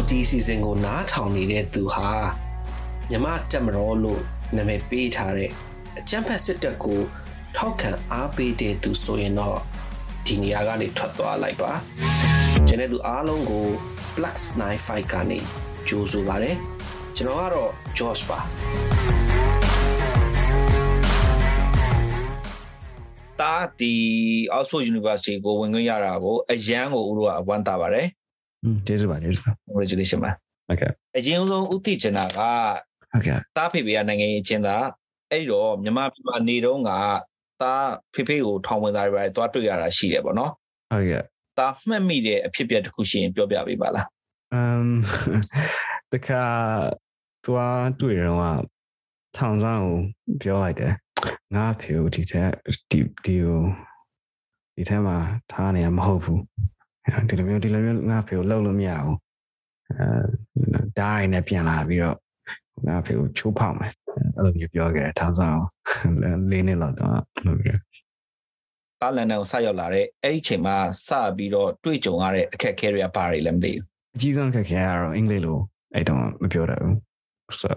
အခုဒီ season ကိုနားထောင်နေတဲ့သူဟာမြမတက်မတော်လို့နာမည်ပေးထားတဲ့အချမ်းဖက်စစ်တပ်ကိုထောက်ခံအားပေးတဲ့သူဆိုရင်တော့ဒီနေရာကနေထွက်သွားလိုက်ပါကျန်တဲ့သူအားလုံးကို Plus 95ကနေကြိုးဆိုပါတယ်ကျွန်တော်ကတော့ Josh ပါတာဒီ Oxford University ကိုဝင်ခွင့်ရတာကိုအရန်ကိုဦးတို့ကအဝမ်းသာပါတယ်อืม ကျေးဇူးပါကျေးဇူးပါ congratulation ပါဟုတ်ကဲ့အရင်ဆုံးဥတီချင်တာကဟုတ်ကဲ့တာဖေဖေကနိုင်ငံရေးချင်းတာအဲ့တော့မြန်မာပြည်မှာနေတော့ကတာဖေဖေကိုထောင်ဝင်သားတွေပဲတွားတွေ့ရတာရှိတယ်ပေါ့နော်ဟုတ်ကဲ့တာမှတ်မိတဲ့အဖြစ်အပျက်တစ်ခုရှိရင်ပြောပြပေးပါလားအမ်တခါသွားတွေ့တော့ထောင်ဆောင်ကိုပြောလိုက်တယ်ငါဖေကိုဒီထဲဒီဒီကိုဒီထဲမှာထားနေရမဟုတ်ဘူး ဒီလိုမျိုးဒီလိုမျိုးငါဖေကိုလှုပ်လို့မရဘူးအဲဒိုင်းနဲ့ပြန်လာပြီးတော့ငါဖေကိုချိုးဖောက်မယ်အဲ့လိုမျိုးပြောခဲ့တယ်ထောင်ဆောင်လေးနှစ်လောက်တော့လို့ပြောတာလန်တန်ကိုဆက်ရောက်လာတဲ့အဲ့ဒီချိန်မှာစပြီးတော့တွေ့ကြုံရတဲ့အခက်အခဲတွေကဘာတွေလဲမသိဘူးအကြီးဆုံးအခက်အခဲကတော့အင်္ဂလိပ်လိုအဲ့တော့မပြောတတ်ဘူး so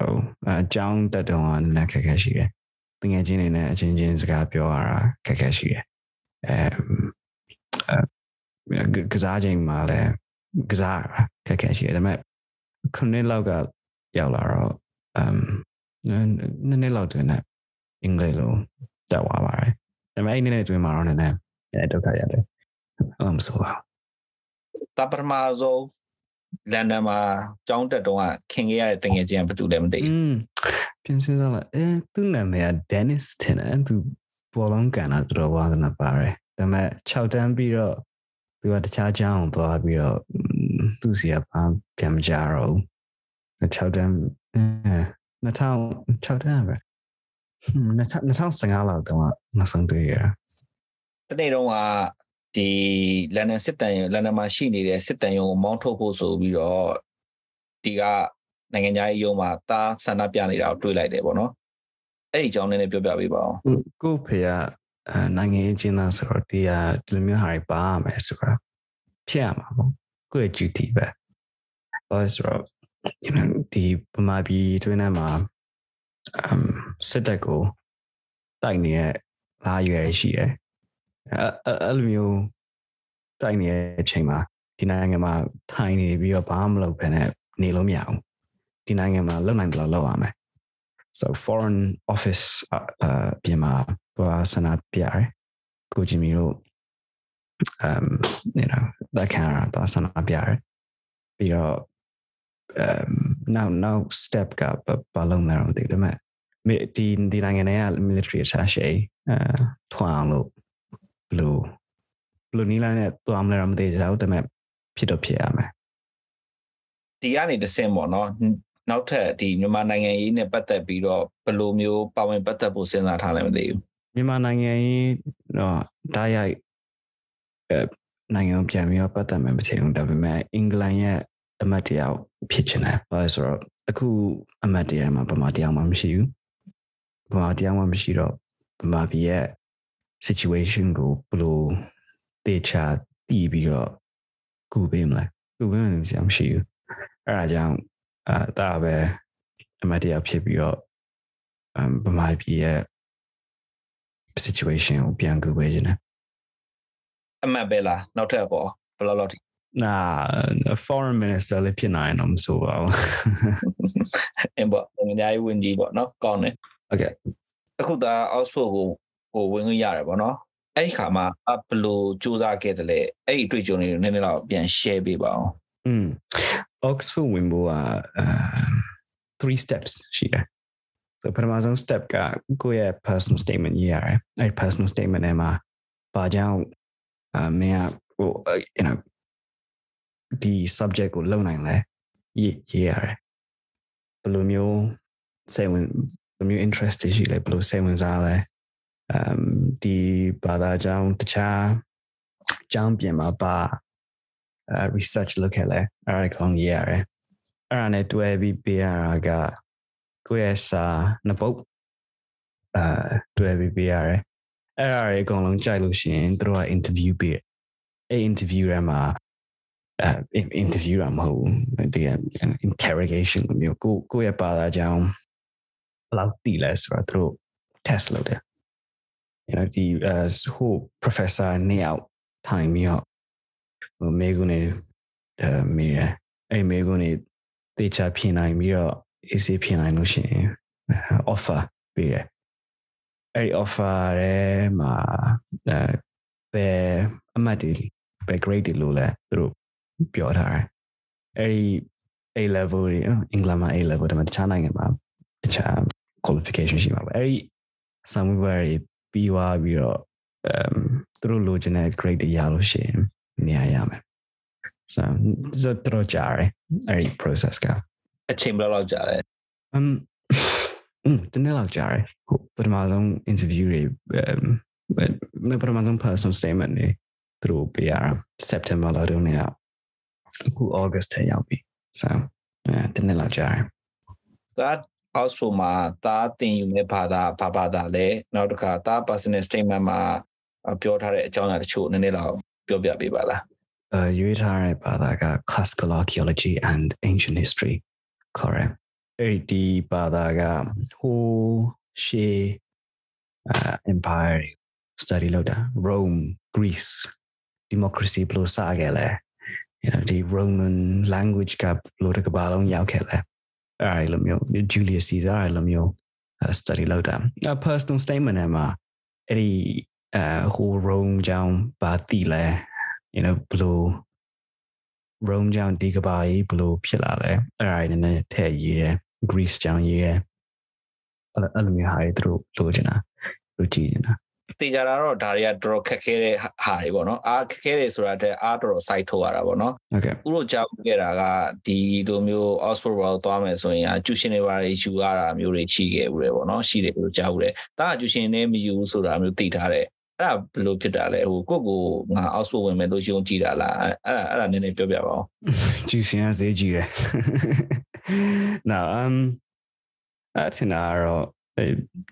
အကြောင်းတက်တော့လည်းခက်ခဲရှိတယ်တငယ်ချင်းတွေနဲ့အချင်းချင်းစကားပြောရတာခက်ခဲရှိတယ်အဲ ကစားချိန်မှာလည်းကစားခက်ခဲရှိတယ်ဒါပေမဲ့ခုနှစ်လောက်ကရောက်လာတော့အမ်နည်းနည်းလောက်တွင်နဲ့အင်္ဂလိပ်လိုတက်သွားပါတယ်ဒါပေမဲ့အဲ့နည်းနည်းတွင်မှာတော့နည်းနည်းအဲဒုက္ခရတယ်အဲ့လိုမဆိုပါဘူးတပရမဇောလန်ဒန်မှာကျောင်းတက်တော့ခင်ခဲ့ရတဲ့တငယ်ချင်းကဘယ်သူလဲမသိဘူးပြင်စင်စားလိုက်အဲသူ့နာမည်က Dennis တင်တယ်သူဘောလုံးကန်တာတော်တော်ဝါသနာပါတယ်ဒါပေမဲ့6တန်းပြီးတော့ သူကတခြားကျောင်းကိုသွားပြီးတော့သူ့စီကဘာပြန်မကြတော့ဘူး6တန်းအဲ2006တန်းပဲ2015လောက်တော့နောက်ဆုံးတွေ့ရတနေ့တော့ကဒီလန်ဒန်စစ်တမ်းရုံလန်ဒန်မှာရှိနေတဲ့စစ်တမ်းရုံကိုမောင်းထုတ်ဖို့ဆိုပြီးတော့ဒီကနိုင်ငံခြားရေးရုံးမှာတားဆန္ဒပြနေတာကိုတွေ့လိုက်တယ်ပေါ့နော်အဲ့ဒီအကြောင်းလေးပြောပြပေးပါအောင်ကိုဖေက နိုင်ငံရေးကျင်းသားဆိုတော့ဒီဟာဒီလိုမျိုးဟာတွေပါရမယ်ဆိုတော့ဖြစ်ရမှာပေါ့ကိုယ့်ရဲ့ duty ပဲဘာလို့ဆိုတော့ you know ဒီပမာပြည်တွင်းထဲမှာ um စစ်တပ်ကိုတိုက်နေတဲ့လာရွယ်ရှိတယ်အဲ့လိုမျိုးတိုက်နေတဲ့အချိန်မှာဒီနိုင်ငံမှာထိုင်နေပြီးတော့ဘာမှမလုပ်ဘဲနဲ့နေလို့မရဘူးဒီနိုင်ငံမှာလုပ်နိုင်တယ်လို့လုပ်ရမယ် so foreign office အပြင်မှာဘာဆန္ဒပြရတယ်ကိုဂျီမီတို့ um you know that kind of ဘာဆန္ဒပြရတယ်ပြီးတော့ um now now step ကဘာလုံးလဲမသိဘူးဒါပေမဲ့ဒီဒီနိုင်ငံတွေက military attaché အဲထွန်းအောင်လို့ဘလို့ဘလို့နီးလာနဲ့သွားမလဲတော့မသိကြဘူးဒါပေမဲ့ဖြစ်တော့ဖြစ်ရမယ်ဒီကနေတဆင့်ပေါ့နော် နောက်ထပ်ဒီမြန်မာနိုင်ငံရေးနဲ့ပတ်သက်ပြီးတော့ဘယ်လိုမျိုးပါဝင်ပတ်သက်ဖို့စဉ်းစားထားလဲမသိဘူးမြန်မာနိုင်ငံရေးတော့တားရိုက်အဲနိုင်ငံကိုပြန်ပြီးတော့ပတ်သက်မယ်မထင်ဘူးဒါပေမဲ့အင်္ဂလန်ရဲ့အမတ်တရားဖြစ်ချင်တယ်ဘာလို့ဆိုတော့အခုအမတ်တရားမှာဗမာတရားမှမရှိဘူးဗမာတရားမှမရှိတော့ဗမာပြည်ရဲ့ situation ကိုဘယ်လိုတေချာတည်ပြီးတော့ကူပေးမလဲကူပေးမယ်မရှိဘူးအဲ့ဒါကြောင့် အာဒါပဲအမတ်တရားဖြစ်ပြီးတော့အမ်ဗမာပြည်ရဲ့ situation ကိုပြန်ကူပေးခြင်းနဲ့အမတ်ပဲလားနောက်ထပ်ပေါ့ဘယ်လောက်လောက်ထိနာ foreign minister လည်းဖြစ်နိုင်တော့မဆိုပါဘူးအင်းပေါ့ငညာရေးဝန်ကြီးပေါ့နော်ကောင်းတယ်ဟုတ်ကဲ့အခုဒါ Oxford ကိုဟိုဝင်ခွင့်ရတယ်ပေါ့နော်အဲ့ဒီခါမှာဘယ်လိုစူးစမ်းခဲ့တယ်လဲအဲ့ဒီတွေ့ကြုံတွေကိုနည်းနည်းတော့ပြန် share ပေးပါအောင်อืม Oxford ဝင်ဖို့က3 steps ရှိတယ်ဆိုပထမဆုံး step ကကိုယ့်ရဲ့ personal statement ရေးရတယ်အဲ့ personal statement ထဲမှာဘာကြောင့်အမင်းကဟို you know ဒီ subject ကိုလုံနိုင်လဲရေးရေးရတယ်ဘယ်လိုမျိုးစိတ်ဝင်ဘယ်လိုမျိုး interest ရှိလဲဘယ်လိုစိတ်ဝင်စားလဲအမ်ဒီဘာသာကြောင့်တခြားကျောင်းပြင်မှာပါ research လုပ်ခဲ့လဲအဲ့ဒါကောင်းရေးရတယ်အဲ့ဒါနဲ့တွဲပြီးပေးရတာကကိုယ့်ရဲ့စာနှစ်ပုတ်အာတွဲပြီးပေးရတယ်အဲ့ဒါတွေအကုန်လုံးကြိုက်လို့ရှိရင်တို့က interview ပေးအဲ့ interview ထဲမှာအဲ interview ရမဟုတ်ဘူးဒီ interrogation လိုမျိုးကိုကိုရဲ့ဘာသာကြောင်းဘယ်လောက်တည်လဲဆိုတော့သူတို့ test လုပ်တယ် you know ဒီအဲဟို professor နေအောင်ထိုင်ပြီးတော့ ဟိုမေကုနေအဲမေးတယ်အဲ့မေကုနေတေချာပြင်နိုင်ပြီးတော့ AC ပြင်နိုင်လို့ရှိရင် offer ပေးတယ်အဲ့ဒီ offer ထဲမှာအဲဘယ်အမှတ်တွေဘယ် grade တွေလို့လဲသူတို့ပြောထားတယ်အဲ့ဒီ A level တွေအင်္ဂလန်မှာ A level တမတခြားနိုင်ငံမှာတခြား qualification ရှိမှာပဲအဲ့ဒီ samu တွေပြီးသွားပြီးတော့အမ်သူတို့လိုချင်တဲ့ grade တွေရလို့ရှိရင် နေရာရမယ် so ဇတ်တော့ကြားတယ်အဲ့ဒီ process ကအချိန်ဘယ်လောက်ကြာလဲ um อืมတနေ့လောက်ကြားတယ်ဟိုပထမဆုံး interview တွေအမ်ပထမဆုံး personal statement တွေသူတို့ပေးရတာ September လောက်တုန်းကအခု August ထဲရောက်ပြီ so အဲတနေ့လောက်ကြားတယ်ဒါ Oxford မှာတားတင်ယူမဲ့ဘာသာဘာဘာသာလဲနောက်တစ်ခါတား personal statement မှာပြောထားတဲ့အကြောင်းအရာတချို့နည်းနည်းလောက် ပြောပြပေးပါလား uh, ရွေးထားတဲ့ဘာသာက classical archaeology and ancient history correct အဲ့ဒီဘာသာကဟိုရှေ uh, empire study လုပ်တာ Rome Greece democracy ဘယ်လိုစခဲ့လဲ you know ဒီ Roman language ကဘယ်လိုတစ်ကမ္ဘာလုံးရောက်ခဲ့လဲအဲ့လိုမျိုး Julius Caesar အဲ့လိုမျိုး study လုပ်တာ personal statement နဲ့မှာအဲ့ဒီ အဲဟို Rome ကြောင်းဘာတိလဲ you know ဘလို့ Rome ကြောင့်ဒီကဘာကြီးဘလို့ဖြစ်လာလဲအဲ့ဒါတွေနဲ့ထည့်ရေးတယ် Greece ကြောင့်ရေးတယ်အဲ့အဲ့လိုမျိုးဟာတွေသူတို့လိုချင်တာလိုကြည့်နေတာတေချာတာတော့ဒါတွေကတော်တော်ခက်ခဲတဲ့ဟာတွေပေါ့နော်အားခက်ခဲတယ်ဆိုတာတဲ့အားတော်တော် site ထုတ်ရတာပေါ့နော် okay ဥရောကြောက်ခဲ့တာကဒီလိုမျိုး Oxford World သွားမယ်ဆိုရင်အကျူရှင်တွေပါတွေယူရတာမျိုးတွေရှိခဲ့ဦးတယ်ပေါ့နော်ရှိတယ်လို့ကြောက်ဦးတယ်ဒါကကျူရှင်နဲ့မယူဘူးဆိုတာမျိုးသိထားတယ် အဲ့ဒါဘယ်လိုဖြစ်တာလဲဟိုကိုကိုငါ Oxford ဝင်မယ်လို့ယုံကြည်တာလားအဲ့ဒါအဲ့ဒါနည်းနည်းပြောပြပါဦးကျူစင်ကဈေးကြီးတယ် now um အထင်တာတော့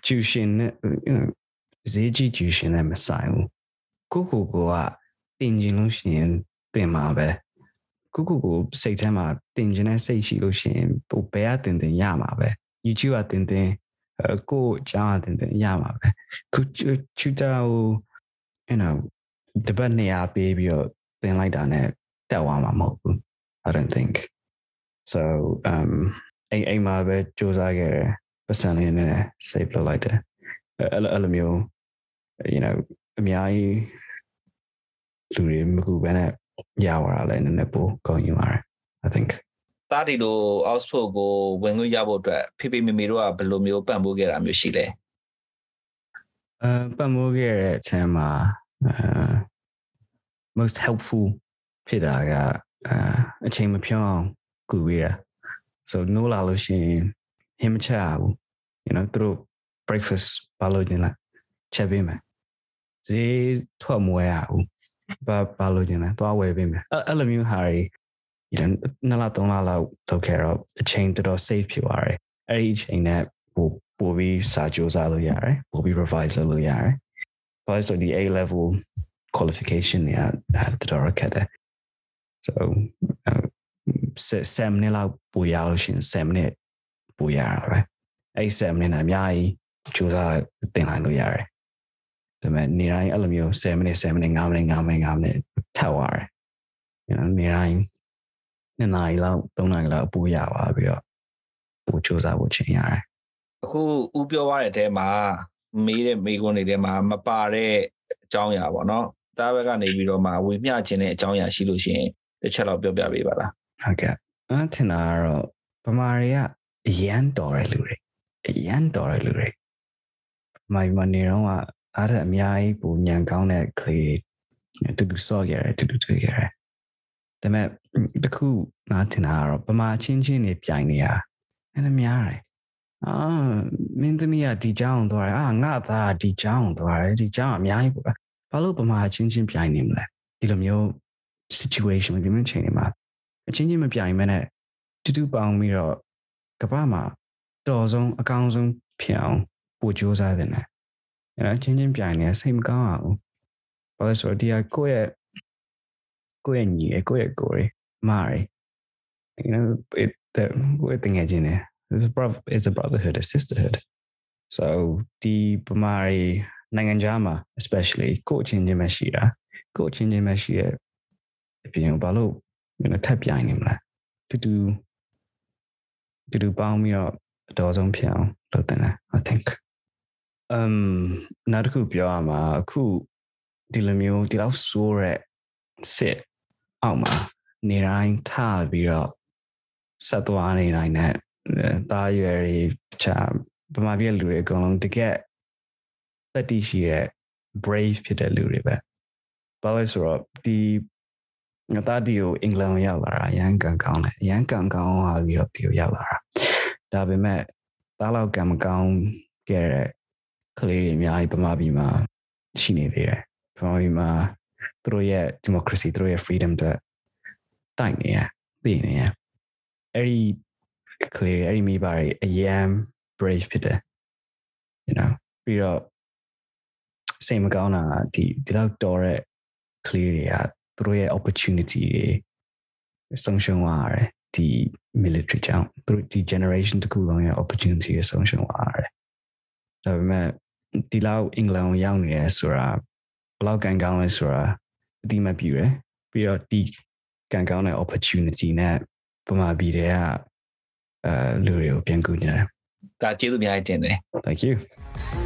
ကျူရှင်နဲ့ you know ဈေးကြီးကျူရှင်နဲ့မဆိုင်ဘူးကိုကိုကိုကတင်ကျင်လို့ရှိရင်တင်မှာပဲကိုကိုကိုစိတ်ထဲမှာတင်ကျင်တဲ့စိတ်ရှိလို့ရှိရင်ဟိုဘယ်ကတင်တင်ရမှာပဲ YouTube ကတင်တင် ကိုအကြောင်းတင်တင်ရမှာပဲခုချူတာဟို you know တပတ်နေရာပေးပြီးတော့တင်လိုက်တာနဲ့တက်သွားမှာမဟုတ်ဘူး I don't think so um အိမ်အိမ်မှာပဲစူးစမ်းခဲ့တယ်ပတ်စံလေးနဲ့ save လုပ်လိုက်တယ်အဲ့လိုအဲ့လိုမျိုး you know အများကြီးလူတွေမကူဘဲနဲ့ရသွားတာလည်းနည်းနည်းပိုကောင်းယူပါတယ် I think တားဒီလို Oxford ကိုဝင်ခွင့်ရဖို့အတွက်ဖေဖေမေမေတို့ကဘယ်လိုမျိုးပံ့ပိုးခဲ့တာမျိုးရှိလဲအဲပတ်မိုးခဲ့တဲ့အချိန်မှာအဲ most helpful ဖြစ်တာကအဲအချိန်မဖြောင်းအောင်ကူပေးတာ so no လာလို့ရှိရင်ဟင်းမချဘူး you know သူတို့ breakfast ဘာလို့ညင်လဲချက်ပေးမယ်ဈေးထွက်မဝဲရဘူးဘာဘာလို့ညင်လဲသွားဝယ်ပေးမယ်အဲ့အဲ့လိုမျိုးဟာတွေ you know နှစ်လသုံးလလောက်လုပ်ခဲ့တော့အချိန်တော်တော် safe ဖြစ်သွားတယ်အဲ့ဒီအချိန်နဲ့ဟိုပို့ပြီးစာကြိုးစားလို့ရတယ်ပို့ပြီး revise လုပ်လို့ရတယ်ဘာလို့ဆိုဒီ A level qualification တွေကတော်တော်ခက်တယ် so uh, 7နှစ်လောက်ပို့ရလို့ရှိရင်7နှစ်ပို့ရတာပဲအဲ့7နှစ်နဲ့အများကြီးကြိုးစားတင်လိုက်လို့ရတယ်ဒါပေမဲ့နေတိုင်းအဲ့လိုမျိုး7မိနစ်7မိနစ်9မိနစ်9မိနစ်9မိနစ်ထပ်သွားတယ် you know နေတိုင်း နှစ်နာရီလောက်3နာရီလောက်ပို့ရပါပြီးတော့ပို့ကြိုးစားဖို့ချိန်ရတယ်အခုဦးပြောရတဲ့အထဲမှာမေးတဲ့မေးခွန်းတွေထဲမှာမပါတဲ့အကြောင်းအရာပေါ့နော်တားဘက်ကနေပြီးတော့မှဝေမျှခြင်းတဲ့အကြောင်းအရာရှိလို့ရှိရင်တစ်ချက်လောက်ပြောပြပေးပါလားဟုတ်ကဲ့အထင်တာကတော့ဗမာတွေကအရန်တော်တဲ့လူတွေအရန်တော်တဲ့လူတွေမိုင်မနေတော့ကအားတဲ့အများကြီးပူညံကောင်းတဲ့ကလေးတူတူစော့ကြရတယ်တူတူတွေ့ကြရတယ်ဒါပေမဲ့ တခုငါထင်တာကတော့ဗမာချင်းချင်းနေပြိုင်နေရအဲ့ဒါများတယ်အာမင်းသမီးကဒီเจ้าအောင်သွားတယ်အာငါသားဒီเจ้าအောင်သွားတယ်ဒီเจ้าအများကြီးပေါ့ဘာလို့ဗမာချင်းချင်းပြိုင်နေမလဲဒီလိုမျိုး situation ဒီမျိုးချိန်တွေမှာအချင်းချင်းမပြိုင်မဲနဲ့တူတူပေါင်းပြီးတော့ကမ္ဘာမှာတော်ဆုံးအကောင်းဆုံးဖြစ်အောင်ပို့ကြိုးစားတယ်နဲ့အဲ့တော့ချင်းချင်းပြိုင်နေစိတ်မကောင်းအောင်ဘာလို့ဆိုတော့ဒီကကိုယ့်ရဲ့ ကိုယ့်ရဲ့ညီရဲ့ကိုယ့်ရဲ့ကိုယ်ရဲ့ မားရဲ့ you know it the ကိုယ့်တင်ငယ်ချင်းနဲ့ it's a bro it's a brotherhood a sisterhood so ဒီပမာရီနိုင်ငံခြားမှာ especially ကိုယ့်အချင်းချင်းပဲရှိတာကိုယ့်အချင်းချင်းပဲရှိရဲ့အပြင်ဘာလို့ you know ထပ်ပြိုင်နေမလဲတူတူတူတူပေါင်းပြီးတော့အတော်ဆုံးဖြစ်အောင်လုပ်တင်တယ် I think um နောက်တစ်ခုပြောရမှာအခုဒီလိုမျိုးဒီလောက်ဆိုးတဲ့စစ်အောက်မှာ နေတိုင်းထားပြီးတော့ဆက်သွားနေနိုင်တဲ့တာရွယ်တွေချာဗမာပြည်လူတွေအကုန်လုံးတကယ်တက်တီရှိတဲ့ brave ဖြစ်တဲ့လူတွေပဲဘာလဲဆိုတော့ဒီငါသားဒီကိုအင်္ဂလန်ကိုရောက်လာတာရန်ကန်ကောင်းတယ်ရန်ကန်ကောင်းဟာပြီးတော့ဒီကိုရောက်လာတာဒါပေမဲ့တားလောက်ကံမကောင်းခဲ့တဲ့ကလေးတွေအများကြီးဗမာပြည်မှာရှိနေသေးတယ်ဗမာပြည်မှာသူတို့ရဲ့ democracy သူတို့ရဲ့ freedom တွေ တိုက်နေရသိနေရအဲ့ဒီကလေးအဲ့ဒီမိဘတွေအရန် brave ဖြစ်တယ် you know ပြီးတော့စိတ်မကောင်းတာဒီဒီလောက်တော်တဲ့ကလေးတွေကသူတို့ရဲ့ opportunity တွေဆုံးရှုံးသွားရတယ်ဒီ military ကြောင့်သူတို့ဒီ generation တခုလုံးရဲ့ opportunity တွေဆုံးရှုံးသွားရတယ်ဒါပေမဲ့ဒီလောက်အင်္ဂလန်ကိုရောက်နေရဲဆိုတာဘယ်လောက်ကန်ကောင်းလဲဆိုတာအတိမပြည့်ရယ်ပြီးတော့ဒီ ကန်ကောင်းတဲ့ opportunity နဲ့ပမာပြည်တွေကအဲလူတွေကိုပြန်ကူနေတယ်ဒါကျေးဇူးအများကြီးတင်တယ် thank you